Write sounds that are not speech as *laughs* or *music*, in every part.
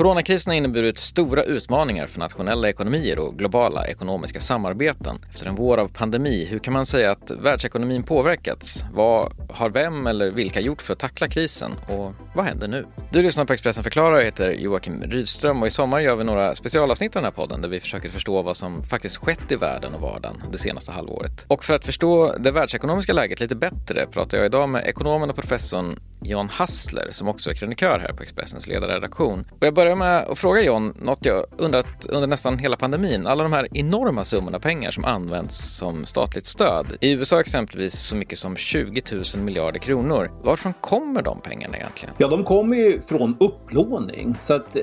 Coronakrisen har inneburit stora utmaningar för nationella ekonomier och globala ekonomiska samarbeten. Efter en vår av pandemi, hur kan man säga att världsekonomin påverkats? Vad har vem eller vilka gjort för att tackla krisen? Och vad händer nu? Du lyssnar på Expressen förklarar, jag heter Joakim Rydström och i sommar gör vi några specialavsnitt av den här podden där vi försöker förstå vad som faktiskt skett i världen och vardagen det senaste halvåret. Och för att förstå det världsekonomiska läget lite bättre pratar jag idag med ekonomen och professorn John Hassler som också är krönikör här på Expressens ledarredaktion. Och jag börjar med att fråga John något jag undrat under nästan hela pandemin. Alla de här enorma summorna pengar som används som statligt stöd. I USA exempelvis så mycket som 20 000 miljarder kronor. Varifrån kommer de pengarna egentligen? Ja, de kommer ju från upplåning. Så att eh,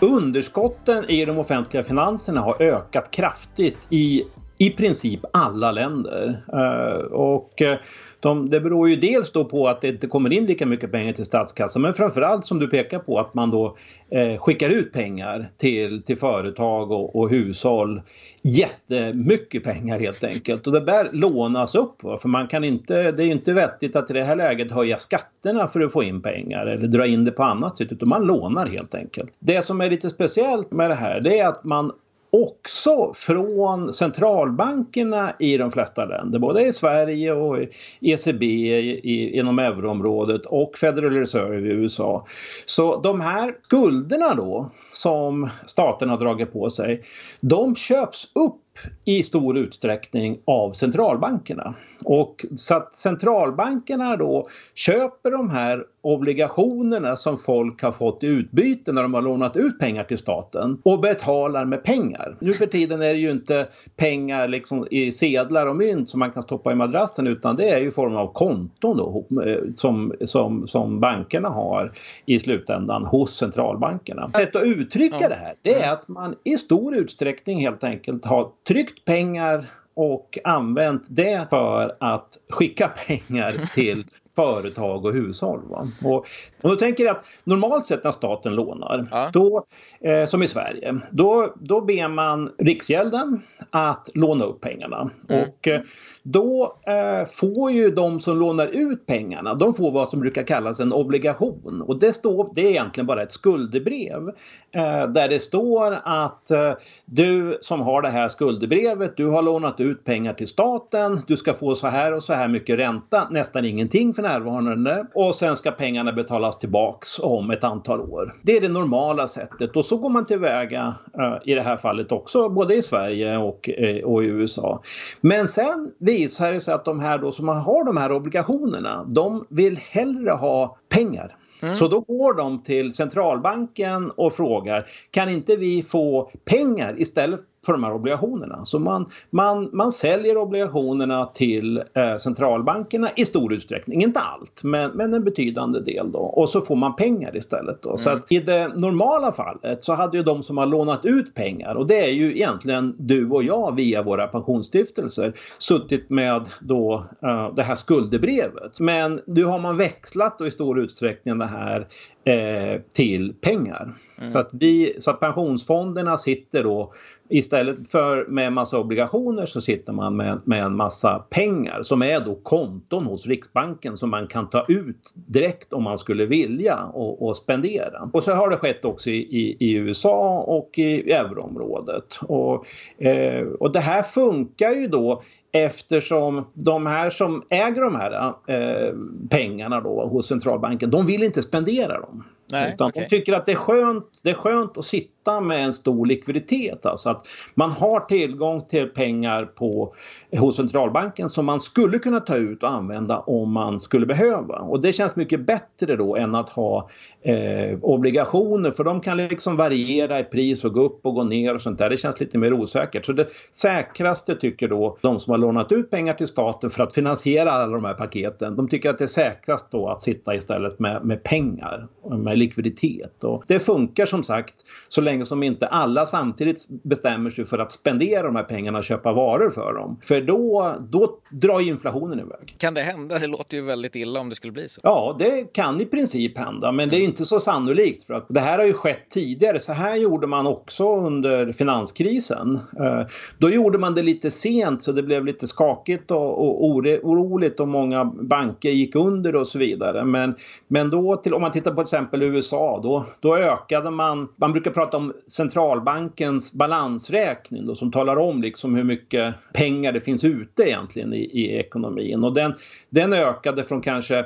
underskotten i de offentliga finanserna har ökat kraftigt i i princip alla länder. Eh, och eh, de, det beror ju dels då på att det inte kommer in lika mycket pengar till statskassan men framförallt som du pekar på att man då eh, skickar ut pengar till, till företag och, och hushåll. Jättemycket pengar helt enkelt och det där lånas upp. Va? För man kan inte, det är ju inte vettigt att i det här läget höja skatterna för att få in pengar eller dra in det på annat sätt utan man lånar helt enkelt. Det som är lite speciellt med det här det är att man också från centralbankerna i de flesta länder, både i Sverige och ECB i, inom euroområdet och Federal Reserve i USA. Så de här skulderna då som staten har dragit på sig, de köps upp i stor utsträckning av centralbankerna. Och så att centralbankerna då köper de här obligationerna som folk har fått i utbyte när de har lånat ut pengar till staten och betalar med pengar. Nu för tiden är det ju inte pengar liksom i sedlar och mynt som man kan stoppa i madrassen utan det är ju form av konton då, eh, som, som, som bankerna har i slutändan hos centralbankerna. Sätt att uttrycka det här det är att man i stor utsträckning helt enkelt har tryckt pengar och använt det för att skicka pengar *laughs* till företag och hushåll. Va? Och, och då tänker att normalt sett när staten lånar, ja. då, eh, som i Sverige, då, då ber man Riksgälden att låna upp pengarna. Mm. Och eh, då eh, får ju de som lånar ut pengarna, de får vad som brukar kallas en obligation. Och det, står, det är egentligen bara ett skuldebrev eh, där det står att eh, du som har det här skuldebrevet, du har lånat ut pengar till staten, du ska få så här och så här mycket ränta, nästan ingenting för närvarande och sen ska pengarna betalas tillbaks om ett antal år. Det är det normala sättet och så går man tillväga eh, i det här fallet också både i Sverige och, eh, och i USA. Men sen visar det sig att de här då som har de här obligationerna, de vill hellre ha pengar. Mm. Så då går de till centralbanken och frågar kan inte vi få pengar istället för de här obligationerna. Så man, man, man säljer obligationerna till eh, centralbankerna i stor utsträckning, inte allt, men, men en betydande del då. Och så får man pengar istället då. Mm. Så att i det normala fallet så hade ju de som har lånat ut pengar, och det är ju egentligen du och jag via våra pensionsstiftelser, suttit med då uh, det här skuldebrevet. Men nu har man växlat då i stor utsträckning det här eh, till pengar. Mm. Så, att vi, så att pensionsfonderna sitter då Istället för med massa obligationer så sitter man med, med en massa pengar som är då konton hos Riksbanken som man kan ta ut direkt om man skulle vilja och, och spendera. Och så har det skett också i, i, i USA och i euroområdet. Och, eh, och det här funkar ju då Eftersom de här som äger de här eh, pengarna då hos centralbanken, de vill inte spendera dem. Nej, utan okay. de tycker att det är, skönt, det är skönt att sitta med en stor likviditet. Alltså att man har tillgång till pengar på, hos centralbanken som man skulle kunna ta ut och använda om man skulle behöva. Och det känns mycket bättre då än att ha eh, obligationer för de kan liksom variera i pris och gå upp och gå ner och sånt där. Det känns lite mer osäkert. Så det säkraste tycker då de som har lånat ut pengar till staten för att finansiera alla de här paketen. De tycker att det är säkrast då att sitta istället med, med pengar, med likviditet. Och det funkar som sagt så länge länge som inte alla samtidigt bestämmer sig för att spendera de här pengarna och köpa varor för dem. För då, då drar inflationen iväg. Kan det hända? Det låter ju väldigt illa om det skulle bli så. Ja, det kan i princip hända, men det är inte så sannolikt för att det här har ju skett tidigare. Så här gjorde man också under finanskrisen. Eh, då gjorde man det lite sent så det blev lite skakigt och, och oroligt och många banker gick under och så vidare. Men, men då till, om man tittar på till exempel USA då, då ökade man, man brukar prata om centralbankens balansräkning då, som talar om liksom hur mycket pengar det finns ute egentligen i, i ekonomin och den, den ökade från kanske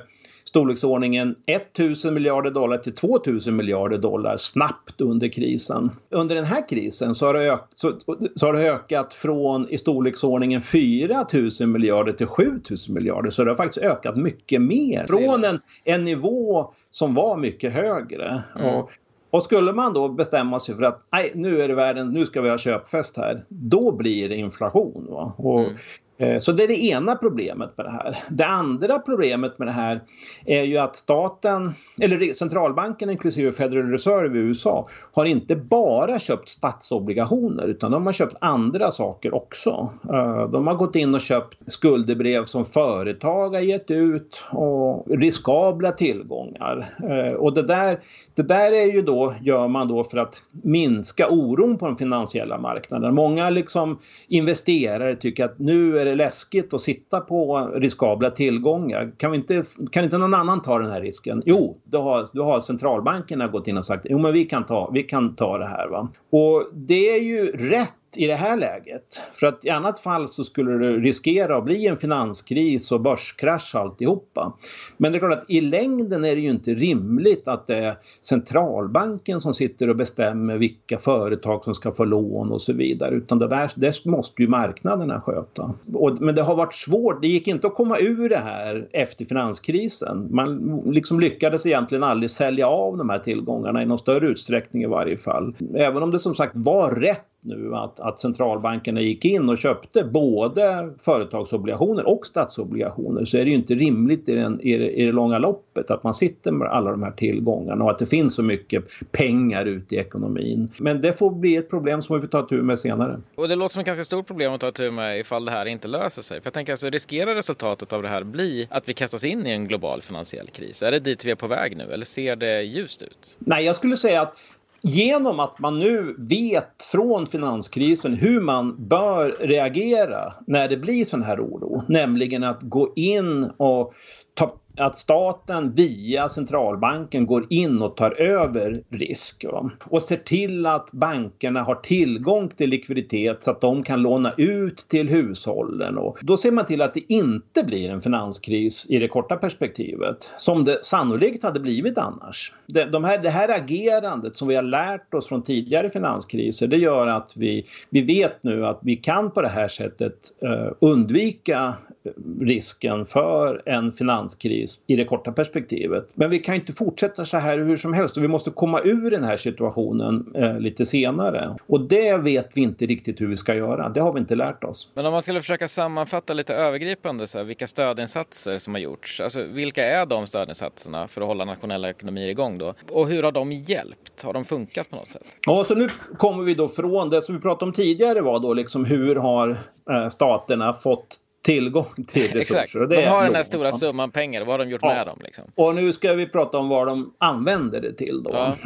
storleksordningen 1000 miljarder dollar till 2000 miljarder dollar snabbt under krisen. Under den här krisen så har det, ökat, så, så har det ökat från i storleksordningen 4000 miljarder till 7000 miljarder. Så det har faktiskt ökat mycket mer. Från en, en nivå som var mycket högre. Mm. Och, och skulle man då bestämma sig för att nej, nu är det världen, nu ska vi ha köpfest här. Då blir det inflation. Va? Och, mm. Eh, så det är det ena problemet med det här. Det andra problemet med det här är ju att staten, eller centralbanken inklusive Federal Reserve i USA, har inte bara köpt statsobligationer utan de har köpt andra saker också. Eh, de har gått in och köpt skuldebrev som företag har gett ut och riskabla tillgångar. Eh, och det där, det där är ju då, gör man då för att minska oron på den finansiella marknaden. Många liksom investerare tycker att nu är det läskigt att sitta på riskabla tillgångar. Kan, vi inte, kan inte någon annan ta den här risken? Jo, då har, då har centralbankerna gått in och sagt jo men vi kan ta, vi kan ta det här. Va? Och det är ju rätt i det här läget. För att i annat fall så skulle det riskera att bli en finanskris och börskrasch alltihopa. Men det är klart att i längden är det ju inte rimligt att det är centralbanken som sitter och bestämmer vilka företag som ska få lån och så vidare. Utan det där det måste ju marknaderna sköta. Och, men det har varit svårt. Det gick inte att komma ur det här efter finanskrisen. Man liksom lyckades egentligen aldrig sälja av de här tillgångarna i någon större utsträckning i varje fall. Även om det som sagt var rätt nu att, att centralbankerna gick in och köpte både företagsobligationer och statsobligationer så är det ju inte rimligt i, den, i, det, i det långa loppet att man sitter med alla de här tillgångarna och att det finns så mycket pengar ute i ekonomin. Men det får bli ett problem som vi får ta tur med senare. Och det låter som ett ganska stort problem att ta tur med ifall det här inte löser sig. För jag tänker alltså riskerar resultatet av det här bli att vi kastas in i en global finansiell kris? Är det dit vi är på väg nu eller ser det ljust ut? Nej, jag skulle säga att genom att man nu vet från finanskrisen hur man bör reagera när det blir sån här oro, nämligen att gå in och ta att staten via centralbanken går in och tar över risk och ser till att bankerna har tillgång till likviditet så att de kan låna ut till hushållen. Och då ser man till att det inte blir en finanskris i det korta perspektivet som det sannolikt hade blivit annars. Det, de här, det här agerandet som vi har lärt oss från tidigare finanskriser det gör att vi, vi vet nu att vi kan på det här sättet eh, undvika risken för en finanskris i det korta perspektivet. Men vi kan inte fortsätta så här hur som helst och vi måste komma ur den här situationen eh, lite senare. Och det vet vi inte riktigt hur vi ska göra. Det har vi inte lärt oss. Men om man skulle försöka sammanfatta lite övergripande så här, vilka stödinsatser som har gjorts. Alltså vilka är de stödinsatserna för att hålla nationella ekonomier igång då? Och hur har de hjälpt? Har de funkat på något sätt? Ja, så nu kommer vi då från det som vi pratade om tidigare var då liksom hur har eh, staterna fått tillgång till resurser. Exakt. Och det de har den här stora summan pengar, vad har de gjort ja. med dem? Liksom? Och nu ska vi prata om vad de använder det till då. Ja.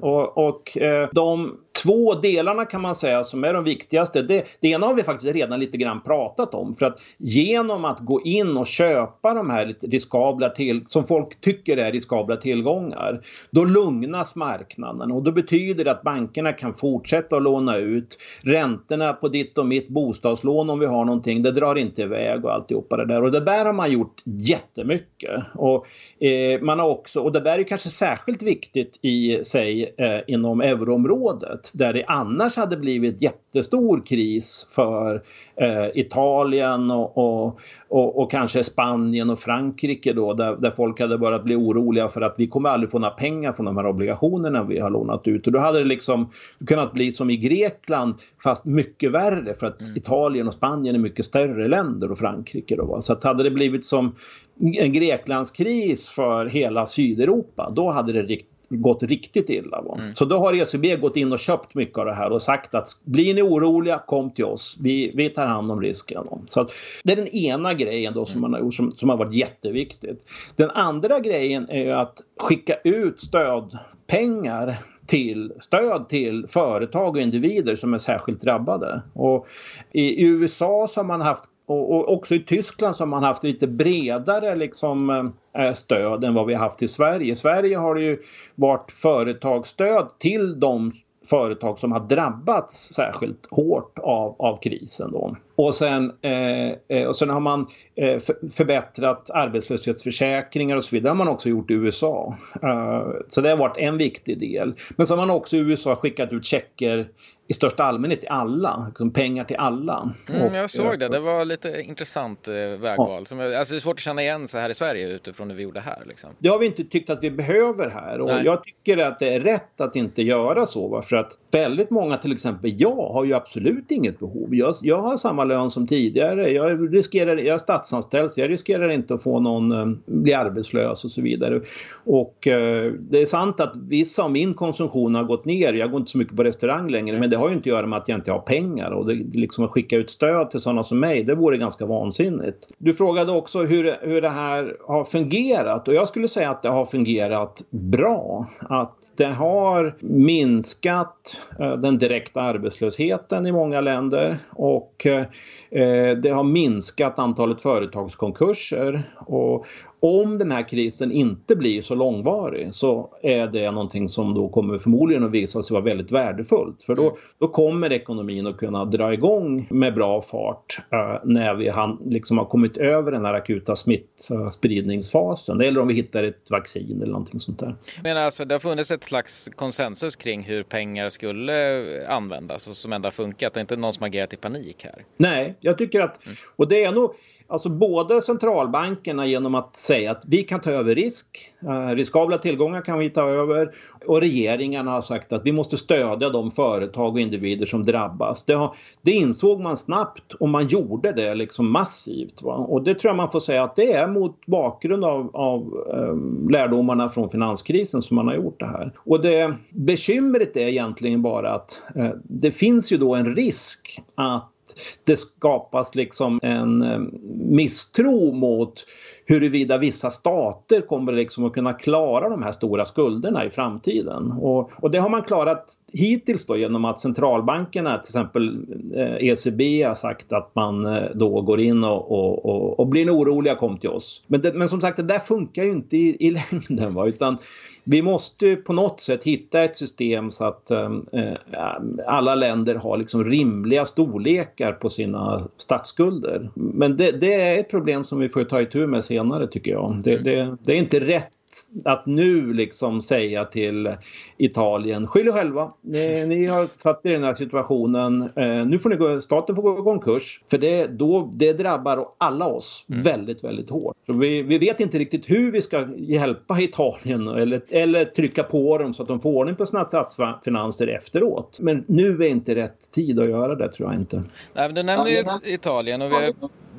*clears throat* och, och eh, de två delarna kan man säga som är de viktigaste. Det, det ena har vi faktiskt redan lite grann pratat om. För att genom att gå in och köpa de här riskabla till, som folk tycker är riskabla tillgångar. Då lugnas marknaden och då betyder det att bankerna kan fortsätta att låna ut. Räntorna på ditt och mitt bostadslån om vi har någonting, det drar inte iväg och alltihopa det där. Och det där har man gjort jättemycket. Och, eh, man har också, och det där är kanske särskilt viktigt i sig eh, inom euroområdet där det annars hade blivit jättestor kris för eh, Italien och, och, och, och, kanske Spanien och Frankrike då där, där folk hade börjat bli oroliga för att vi kommer aldrig få några pengar från de här obligationerna vi har lånat ut. Och då hade det liksom kunnat bli som i Grekland fast mycket värre för att mm. Italien och Spanien är mycket större länder och Frankrike då. Va? Så att hade det blivit som en Greklandskris för hela Sydeuropa då hade det rikt, gått riktigt illa. Mm. Så då har ECB gått in och köpt mycket av det här och sagt att blir ni oroliga, kom till oss. Vi, vi tar hand om risken. Så att, det är den ena grejen då som mm. man har gjort som, som har varit jätteviktigt. Den andra grejen är att skicka ut stödpengar till stöd till företag och individer som är särskilt drabbade. Och I USA så har man haft och, också i Tyskland så har man haft lite bredare liksom, eh, stöd än vad vi har haft i Sverige. I Sverige har det ju varit företagsstöd till de företag som har drabbats särskilt hårt av, av krisen. Då. Och, sen, eh, eh och sen har man eh, förbättrat arbetslöshetsförsäkringar och så vidare. Det har man också gjort i USA. Uh, så det har varit en viktig del. Men så har man också i USA skickat ut checker i största allmänhet till alla, liksom pengar till alla. Mm, jag såg det, det var lite intressant eh, vägval. Ja. Alltså det är svårt att känna igen sig här i Sverige utifrån det vi gjorde här. Liksom. Det har vi inte tyckt att vi behöver här och Nej. jag tycker att det är rätt att inte göra så. Va? För att väldigt många, till exempel jag, har ju absolut inget behov. Jag, jag har samma lön som tidigare. Jag, riskerar, jag är statsanställd så jag riskerar inte att få någon, eh, bli arbetslös och så vidare. Och eh, det är sant att vissa av min konsumtion har gått ner. Jag går inte så mycket på restaurang längre men det har ju inte att göra med att jag inte har pengar och det, liksom att skicka ut stöd till sådana som mig, det vore ganska vansinnigt. Du frågade också hur, hur det här har fungerat och jag skulle säga att det har fungerat bra. Att det har minskat eh, den direkta arbetslösheten i många länder och eh, Eh, det har minskat antalet företagskonkurser. Och, om den här krisen inte blir så långvarig så är det någonting som då kommer förmodligen att visa sig vara väldigt värdefullt. För då, mm. då kommer ekonomin att kunna dra igång med bra fart uh, när vi han, liksom har kommit över den här akuta smittspridningsfasen. Eller om vi hittar ett vaccin eller någonting sånt där. Men alltså det har funnits ett slags konsensus kring hur pengar skulle användas och som ändå har funkat. Det är inte någon som har agerat i panik här. Nej, jag tycker att, mm. och det är nog Alltså både centralbankerna genom att säga att vi kan ta över risk, eh, riskabla tillgångar kan vi ta över och regeringarna har sagt att vi måste stödja de företag och individer som drabbas. Det, har, det insåg man snabbt och man gjorde det liksom massivt. Va? Och det tror jag man får säga att det är mot bakgrund av, av um, lärdomarna från finanskrisen som man har gjort det här. Och det bekymret är egentligen bara att uh, det finns ju då en risk att det skapas liksom en eh, misstro mot huruvida vissa stater kommer liksom att kunna klara de här stora skulderna i framtiden. Och, och det har man klarat hittills då genom att centralbankerna, till exempel eh, ECB har sagt att man eh, då går in och, och, och, och blir oroliga kom till oss. Men, det, men som sagt det där funkar ju inte i, i *laughs* längden va? utan vi måste på något sätt hitta ett system så att ehm, eh, alla länder har liksom rimliga storlekar på sina statsskulder. Men det, det, är ett problem som vi får ta itu med senare tycker jag. Det, det, det är inte rätt att nu liksom säga till Italien, skyll er själva. Ni, ni, har satt er i den här situationen. Eh, nu får ni gå, staten får gå i konkurs. För det, då, det drabbar alla oss mm. väldigt, väldigt hårt. Så vi, vi vet inte riktigt hur vi ska hjälpa Italien eller, eller trycka på dem så att de får ordning på sina statsfinanser efteråt. Men nu är inte rätt tid att göra det tror jag inte. Nej, men du nämnde ju Italien och vi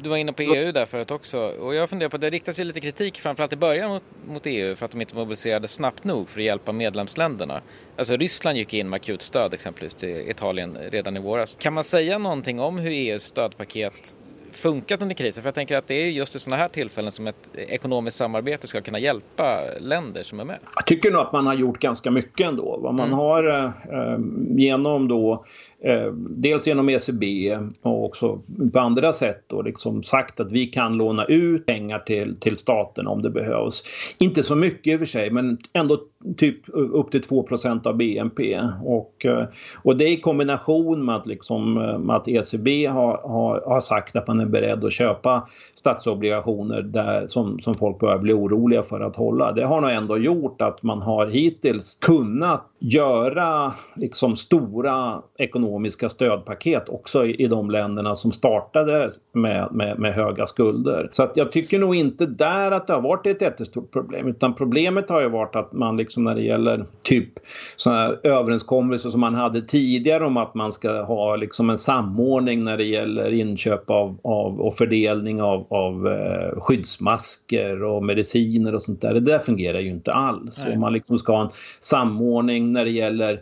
du var inne på EU där förut också. Och jag funderar på, det riktas ju lite kritik framförallt i början mot, mot EU för att de inte mobiliserade snabbt nog för att hjälpa medlemsländerna. Alltså Ryssland gick in med akut stöd exempelvis till Italien redan i våras. Kan man säga någonting om hur EUs stödpaket funkat under krisen? För jag tänker att det är just i sådana här tillfällen som ett ekonomiskt samarbete ska kunna hjälpa länder som är med. Jag tycker nog att man har gjort ganska mycket ändå. Vad man mm. har eh, genom då Eh, Eh, dels genom ECB och också på andra sätt då liksom sagt att vi kan låna ut pengar till, till staten om det behövs. Inte så mycket i och för sig men ändå typ upp till 2% av BNP. Och, eh, och det i kombination med att, liksom, eh, med att ECB har, har, har sagt att man är beredd att köpa statsobligationer där, som, som folk börjar bli oroliga för att hålla. Det har nog ändå gjort att man har hittills kunnat göra liksom stora ekonomiska stödpaket också i, i de länderna som startade med, med, med, höga skulder. Så att jag tycker nog inte där att det har varit ett jättestort problem utan problemet har ju varit att man liksom när det gäller typ sådana här överenskommelser som man hade tidigare om att man ska ha liksom en samordning när det gäller inköp av, av och fördelning av, av eh, skyddsmasker och mediciner och sånt där. Det där fungerar ju inte alls. Om man liksom ska ha en samordning när det gäller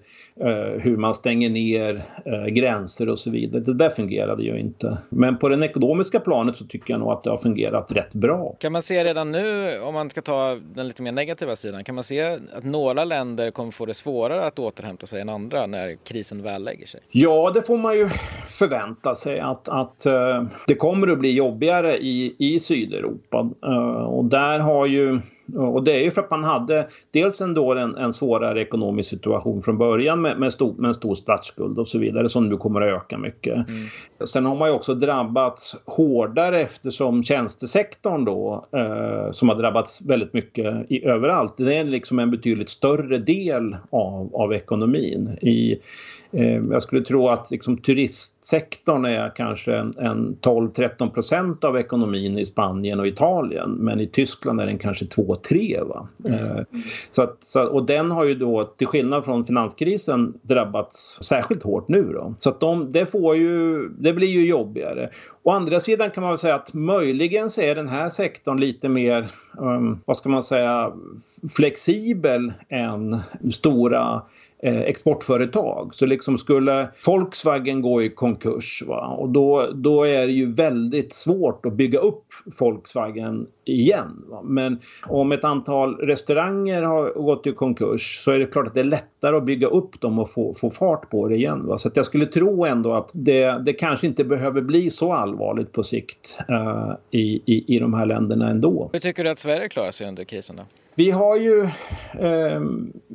hur man stänger ner eh, gränser och så vidare. Det där fungerade ju inte. Men på det ekonomiska planet så tycker jag nog att det har fungerat rätt bra. Kan man se redan nu, om man ska ta den lite mer negativa sidan, kan man se att några länder kommer få det svårare att återhämta sig än andra när krisen väl lägger sig? Ja, det får man ju förvänta sig att, att uh, det kommer att bli jobbigare i, i Sydeuropa. Och där har ju och det är ju för att man hade dels ändå en, en svårare ekonomisk situation från början med, med, stor, med en stor statsskuld och så vidare som nu kommer att öka mycket. Mm. Sen har man ju också drabbats hårdare eftersom tjänstesektorn då eh, som har drabbats väldigt mycket i, överallt. Det är liksom en betydligt större del av, av ekonomin. I, jag skulle tro att liksom, turistsektorn är kanske en, en 12-13 procent av ekonomin i Spanien och Italien men i Tyskland är den kanske 2-3. Mm. Eh, så, att, så och den har ju då till skillnad från finanskrisen drabbats särskilt hårt nu då. Så att de, det, får ju, det blir ju jobbigare. Å andra sidan kan man väl säga att möjligen så är den här sektorn lite mer, um, vad ska man säga, flexibel än stora eh, exportföretag. Så liksom skulle Volkswagen gå i konkurs va? och då, då är det ju väldigt svårt att bygga upp Volkswagen igen. Va? Men om ett antal restauranger har gått i konkurs så är det klart att det är lättare att bygga upp dem och få, få fart på det igen. Va? Så att jag skulle tro ändå att det, det kanske inte behöver bli så allvarligt på sikt uh, i, i, i de här länderna ändå. Hur tycker du att Sverige klarar sig under krisen då? Vi har ju eh,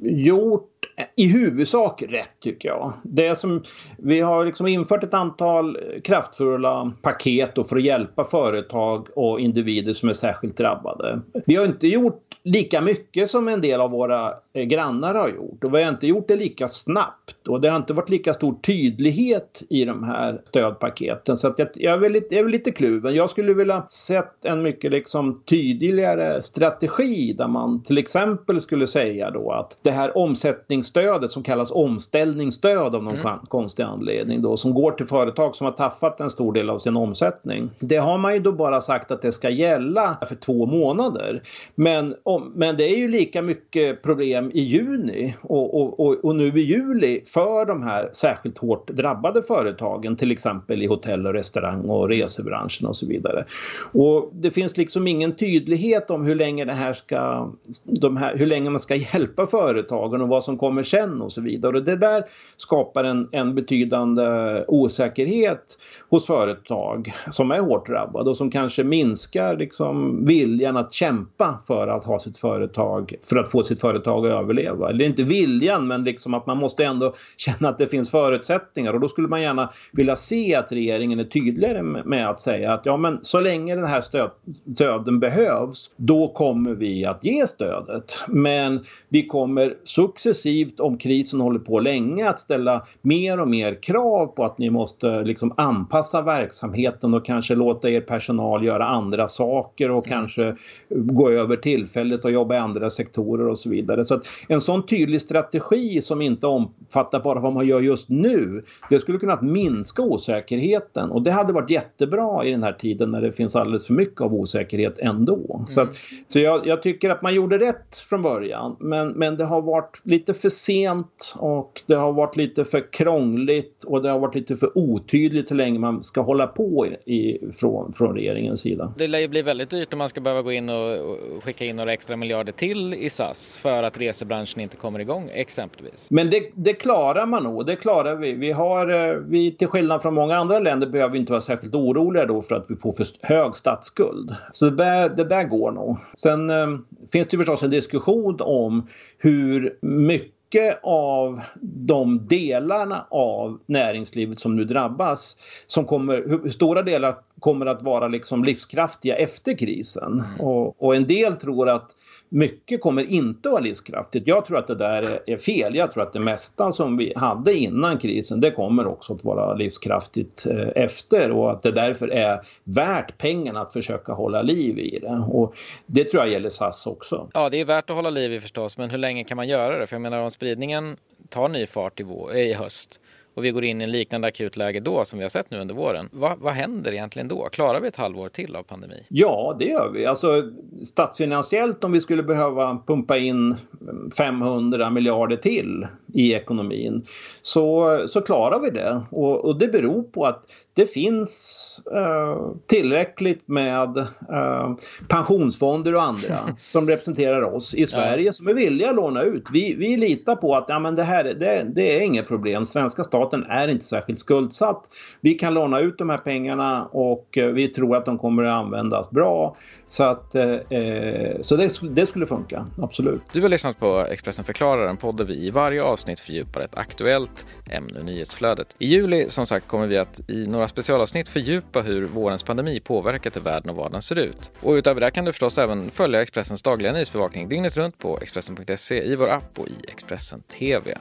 gjort i huvudsak rätt tycker jag. Det som, vi har liksom infört ett antal kraftfulla paket för att hjälpa företag och individer som är särskilt drabbade. Vi har inte gjort lika mycket som en del av våra grannar har gjort och vi har inte gjort det lika snabbt och det har inte varit lika stor tydlighet i de här stödpaketen så att jag, jag, är, väl lite, jag är lite kluven. Jag skulle vilja sett en mycket liksom tydligare strategi där man till exempel skulle säga då att det här omsättningsstödet som kallas omställningsstöd av någon mm. konstig anledning då som går till företag som har tappat en stor del av sin omsättning. Det har man ju då bara sagt att det ska gälla för två månader. Men men det är ju lika mycket problem i juni och, och, och, och, nu i juli för de här särskilt hårt drabbade företagen, till exempel i hotell och restaurang och resebranschen och så vidare. Och det finns liksom ingen tydlighet om hur länge det här ska, de här, hur länge man ska hjälpa företagen och vad som kommer sen och så vidare. Och det där skapar en, en betydande osäkerhet hos företag som är hårt drabbade och som kanske minskar liksom viljan att kämpa för att ha sitt företag för att få sitt företag att överleva. Eller inte viljan men liksom att man måste ändå *laughs* känna att det finns förutsättningar och då skulle man gärna vilja se att regeringen är tydligare med att säga att ja men så länge den här stöd, stöden behövs då kommer vi att ge stödet. Men vi kommer successivt om krisen håller på länge att ställa mer och mer krav på att ni måste liksom anpassa verksamheten och kanske låta er personal göra andra saker och mm. kanske gå över tillfälligt och jobba i andra sektorer och så vidare. Så att en sån tydlig strategi som inte omfattar bara vad man gör just nu, det skulle kunna minska osäkerheten och det hade varit jättebra i den här tiden när det finns alldeles för mycket av osäkerhet ändå. Mm. Så, att, så jag, jag, tycker att man gjorde rätt från början men, men det har varit lite för sent och det har varit lite för krångligt och det har varit lite för otydligt hur länge man ska hålla på i, i, från, från regeringens sida. Det lär ju bli väldigt dyrt om man ska behöva gå in och, och skicka in några extra miljarder till i SAS för att resebranschen inte kommer igång exempelvis. Men det, det klarar man nog. Det klarar vi. Vi har, eh, vi, till skillnad från många andra länder behöver vi inte vara särskilt oroliga då för att vi får för hög statsskuld. Så det där, det där går nog. Sen eh, finns det förstås en diskussion om hur mycket mycket av de delarna av näringslivet som nu drabbas, som kommer, hur stora delar kommer att vara liksom livskraftiga efter krisen. Mm. Och, och en del tror att mycket kommer inte att vara livskraftigt. Jag tror att det där är fel. Jag tror att det mesta som vi hade innan krisen det kommer också att vara livskraftigt eh, efter och att det därför är värt pengarna att försöka hålla liv i det. Och det tror jag gäller SAS också. Ja, det är värt att hålla liv i förstås, men hur länge kan man göra det? För jag menar om spridningen tar ny fart i, i höst och vi går in i en liknande akut läge då som vi har sett nu under våren. Va, vad händer egentligen då? Klarar vi ett halvår till av pandemi? Ja, det gör vi. Alltså statsfinansiellt om vi skulle behöva pumpa in 500 miljarder till i ekonomin så, så klarar vi det. Och, och det beror på att det finns eh, tillräckligt med eh, pensionsfonder och andra *laughs* som representerar oss i Sverige ja. som är villiga att låna ut. Vi, vi litar på att ja, men det här det, det är inget problem. Svenska staten är inte särskilt skuldsatt. Vi kan låna ut de här pengarna och eh, vi tror att de kommer att användas bra. Så, att, eh, eh så det, det, skulle funka, absolut. Du har lyssnat på Expressen förklarar, en podd där vi i varje avsnitt fördjupar ett aktuellt ämne i nyhetsflödet. I juli som sagt kommer vi att i några specialavsnitt fördjupa hur vårens pandemi påverkat hur världen och vardagen ser ut. Och utöver det kan du förstås även följa Expressens dagliga nyhetsbevakning dygnet runt på Expressen.se i vår app och i Expressen TV.